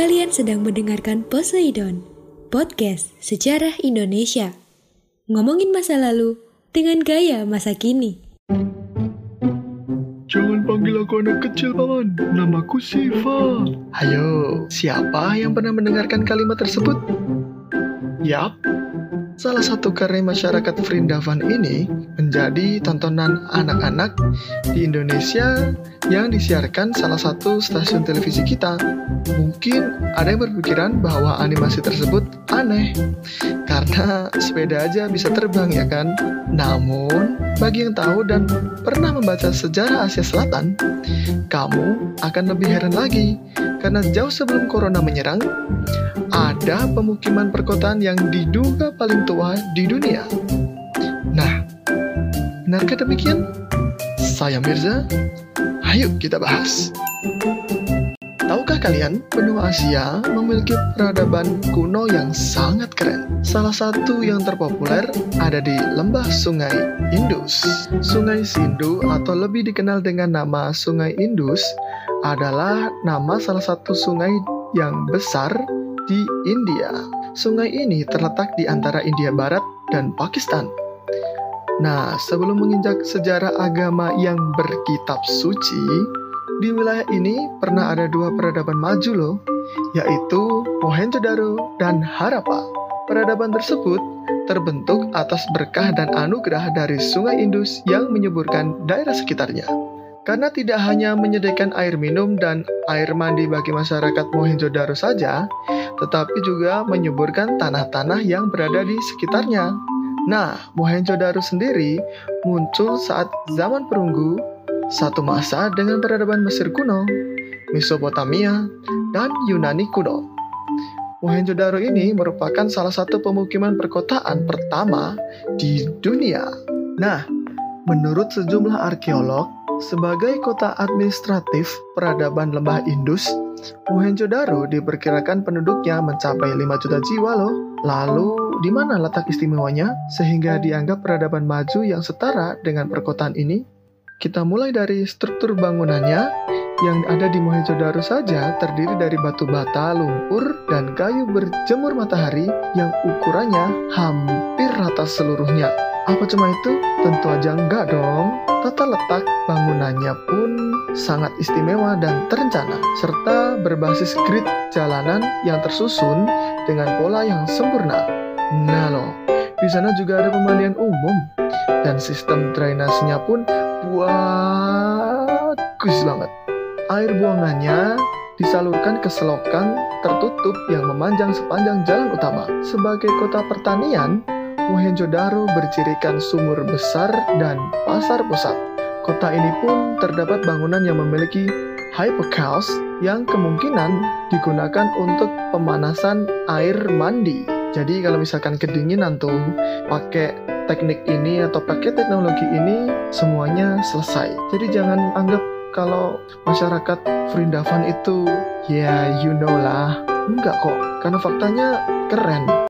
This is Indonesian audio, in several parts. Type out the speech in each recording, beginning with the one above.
Kalian sedang mendengarkan Poseidon, podcast sejarah Indonesia. Ngomongin masa lalu dengan gaya masa kini. Jangan panggil aku anak kecil, Paman. Namaku Siva. Hayo, siapa yang pernah mendengarkan kalimat tersebut? Yap, salah satu karya masyarakat Vrindavan ini menjadi tontonan anak-anak di Indonesia yang disiarkan salah satu stasiun televisi kita. Mungkin ada yang berpikiran bahwa animasi tersebut aneh, karena sepeda aja bisa terbang ya kan? Namun, bagi yang tahu dan pernah membaca sejarah Asia Selatan, kamu akan lebih heran lagi karena jauh sebelum corona menyerang, ada pemukiman perkotaan yang diduga paling tua di dunia. Nah, benarkah demikian? Saya Mirza, ayo kita bahas. Tahukah kalian, benua Asia memiliki peradaban kuno yang sangat keren. Salah satu yang terpopuler ada di lembah Sungai Indus. Sungai Sindu atau lebih dikenal dengan nama Sungai Indus adalah nama salah satu sungai yang besar di India. Sungai ini terletak di antara India Barat dan Pakistan. Nah, sebelum menginjak sejarah agama yang berkitab suci, di wilayah ini pernah ada dua peradaban maju loh, yaitu Mohenjo-daro dan Harappa. Peradaban tersebut terbentuk atas berkah dan anugerah dari Sungai Indus yang menyuburkan daerah sekitarnya. Karena tidak hanya menyediakan air minum dan air mandi bagi masyarakat Mohenjo-daro saja, tetapi juga menyuburkan tanah-tanah yang berada di sekitarnya. Nah, Mohenjo-daro sendiri muncul saat zaman perunggu, satu masa dengan peradaban Mesir kuno, Mesopotamia, dan Yunani kuno. Mohenjo-daro ini merupakan salah satu pemukiman perkotaan pertama di dunia. Nah, menurut sejumlah arkeolog, sebagai kota administratif peradaban lembah Indus, Mohenjo-daro diperkirakan penduduknya mencapai 5 juta jiwa loh. Lalu, di mana letak istimewanya sehingga dianggap peradaban maju yang setara dengan perkotaan ini? Kita mulai dari struktur bangunannya yang ada di Mohenjo-daro saja terdiri dari batu bata, lumpur, dan kayu berjemur matahari yang ukurannya hampir rata seluruhnya. Apa cuma itu? Tentu aja enggak dong. Tata letak bangunannya pun sangat istimewa dan terencana, serta berbasis grid jalanan yang tersusun dengan pola yang sempurna. Nah loh, di sana juga ada pemandian umum, dan sistem drainasenya pun bagus banget. Air buangannya disalurkan ke selokan tertutup yang memanjang sepanjang jalan utama. Sebagai kota pertanian, Mohenjo-daro bercirikan sumur besar dan pasar pusat. Kota ini pun terdapat bangunan yang memiliki hypocaust yang kemungkinan digunakan untuk pemanasan air mandi. Jadi kalau misalkan kedinginan tuh pakai teknik ini atau pakai teknologi ini semuanya selesai. Jadi jangan anggap kalau masyarakat Vrindavan itu ya you know lah. Enggak kok, karena faktanya keren.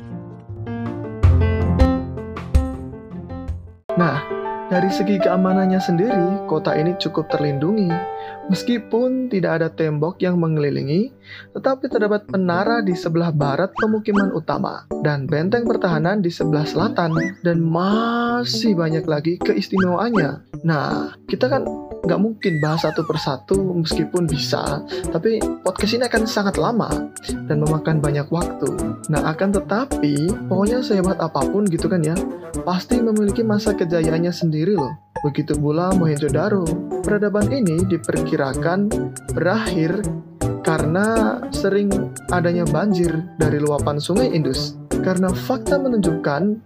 Dari segi keamanannya sendiri, kota ini cukup terlindungi. Meskipun tidak ada tembok yang mengelilingi, tetapi terdapat menara di sebelah barat pemukiman utama dan benteng pertahanan di sebelah selatan dan masih banyak lagi keistimewaannya. Nah, kita kan nggak mungkin bahas satu persatu meskipun bisa, tapi podcast ini akan sangat lama dan memakan banyak waktu. Nah, akan tetapi, pokoknya sehebat apa pun gitu kan ya, pasti memiliki masa kejayaannya sendiri loh. Begitu pula Mohenjo-Daro. Peradaban ini diperkirakan berakhir karena sering adanya banjir dari luapan sungai Indus. Karena fakta menunjukkan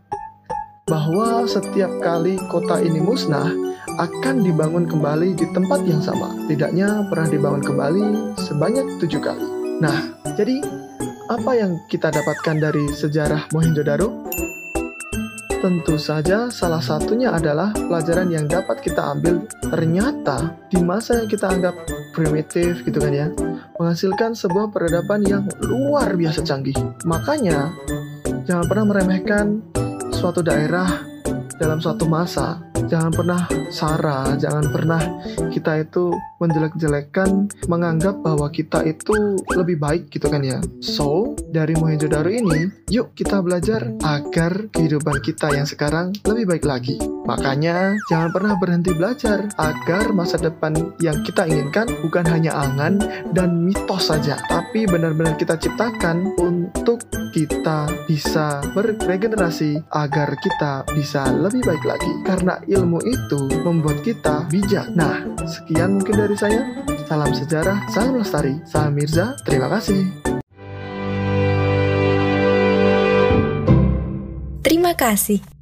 bahwa setiap kali kota ini musnah, akan dibangun kembali di tempat yang sama. Tidaknya pernah dibangun kembali sebanyak tujuh kali. Nah, jadi apa yang kita dapatkan dari sejarah Mohenjo-Daro? Tentu saja salah satunya adalah pelajaran yang dapat kita ambil ternyata di masa yang kita anggap primitif gitu kan ya menghasilkan sebuah peradaban yang luar biasa canggih. Makanya jangan pernah meremehkan suatu daerah dalam suatu masa jangan pernah sara, jangan pernah kita itu menjelek-jelekan, menganggap bahwa kita itu lebih baik gitu kan ya. So, dari Mohenjo-Daro ini, yuk kita belajar agar kehidupan kita yang sekarang lebih baik lagi. Makanya, jangan pernah berhenti belajar agar masa depan yang kita inginkan bukan hanya angan dan mitos saja, tapi benar-benar kita ciptakan untuk kita bisa beregenerasi agar kita bisa lebih baik lagi. Karena ilmu itu membuat kita bijak. Nah, sekian mungkin dari saya. Salam sejarah, salam lestari. Saya Mirza, terima kasih. Terima kasih.